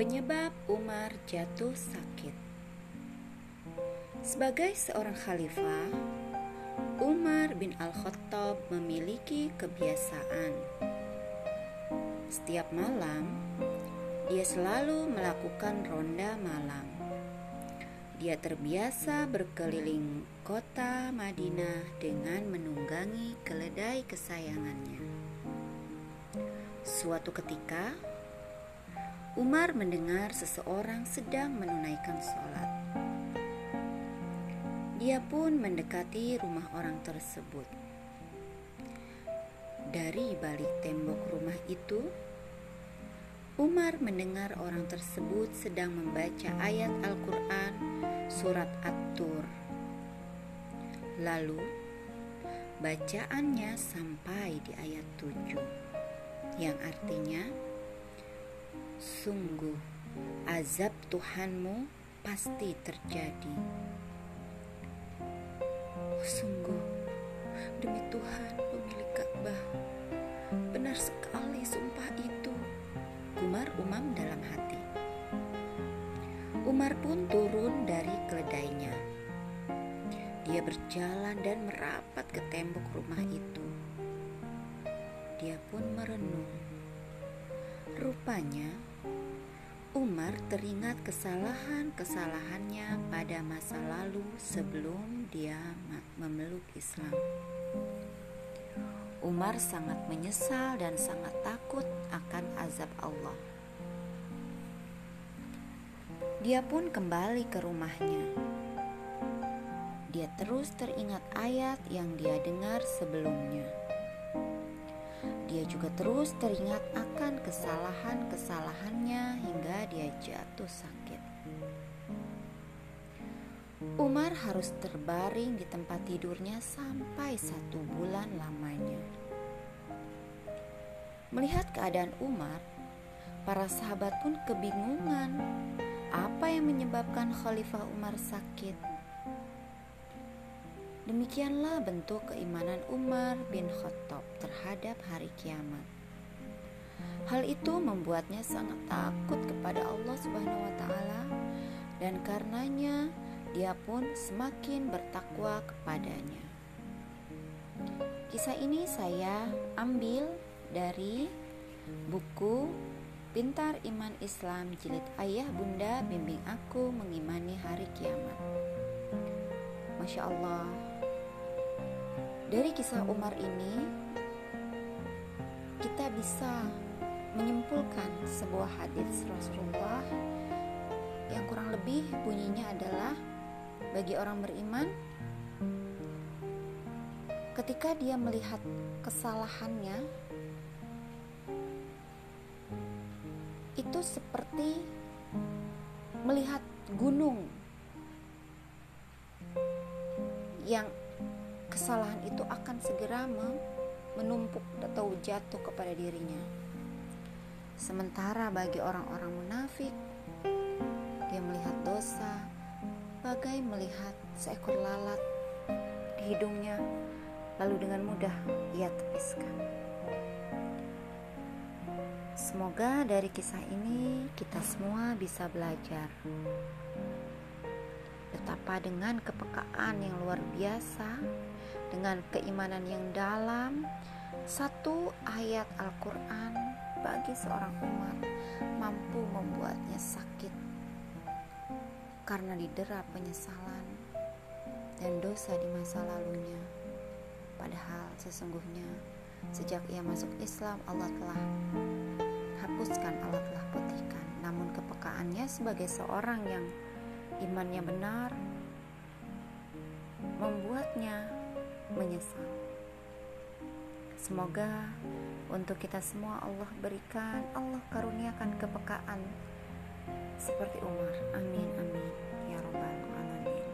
Penyebab Umar jatuh sakit Sebagai seorang khalifah, Umar bin Al-Khattab memiliki kebiasaan. Setiap malam, dia selalu melakukan ronda malam. Dia terbiasa berkeliling kota Madinah dengan menunggangi keledai kesayangannya. Suatu ketika, Umar mendengar seseorang sedang menunaikan sholat. Dia pun mendekati rumah orang tersebut. Dari balik tembok rumah itu, Umar mendengar orang tersebut sedang membaca ayat Al-Quran surat At-Tur. Lalu, bacaannya sampai di ayat 7, yang artinya, Sungguh, azab Tuhanmu pasti terjadi. Sungguh, demi Tuhan pemilik Ka'bah, benar sekali sumpah itu. Umar umam dalam hati. Umar pun turun dari keledainya. Dia berjalan dan merapat ke tembok rumah itu. Dia pun merenung. Rupanya, Umar teringat kesalahan-kesalahannya pada masa lalu sebelum dia memeluk Islam. Umar sangat menyesal dan sangat takut akan azab Allah. Dia pun kembali ke rumahnya. Dia terus teringat ayat yang dia dengar sebelumnya dia juga terus teringat akan kesalahan-kesalahannya hingga dia jatuh sakit. Umar harus terbaring di tempat tidurnya sampai satu bulan lamanya. Melihat keadaan Umar, para sahabat pun kebingungan apa yang menyebabkan Khalifah Umar sakit. Demikianlah bentuk keimanan Umar bin Khattab terhadap hari kiamat. Hal itu membuatnya sangat takut kepada Allah Subhanahu wa taala dan karenanya dia pun semakin bertakwa kepadanya. Kisah ini saya ambil dari buku Pintar Iman Islam Jilid Ayah Bunda Bimbing Aku Mengimani Hari Kiamat. Masya Allah, dari kisah Umar ini, kita bisa menyimpulkan sebuah hadis Rasulullah yang kurang lebih bunyinya adalah bagi orang beriman ketika dia melihat kesalahannya itu seperti melihat gunung yang kesalahan itu akan segera menumpuk atau jatuh kepada dirinya. Sementara bagi orang-orang munafik, dia melihat dosa bagai melihat seekor lalat di hidungnya, lalu dengan mudah ia tepiskan. Semoga dari kisah ini kita semua bisa belajar betapa dengan kepekaan yang luar biasa dengan keimanan yang dalam, satu ayat Al-Quran bagi seorang umat mampu membuatnya sakit karena didera penyesalan dan dosa di masa lalunya. Padahal sesungguhnya sejak ia masuk Islam Allah telah hapuskan, Allah telah putihkan. Namun kepekaannya sebagai seorang yang imannya benar membuatnya menyesal. Semoga untuk kita semua Allah berikan, Allah karuniakan kepekaan seperti Umar. Amin amin ya robbal alamin.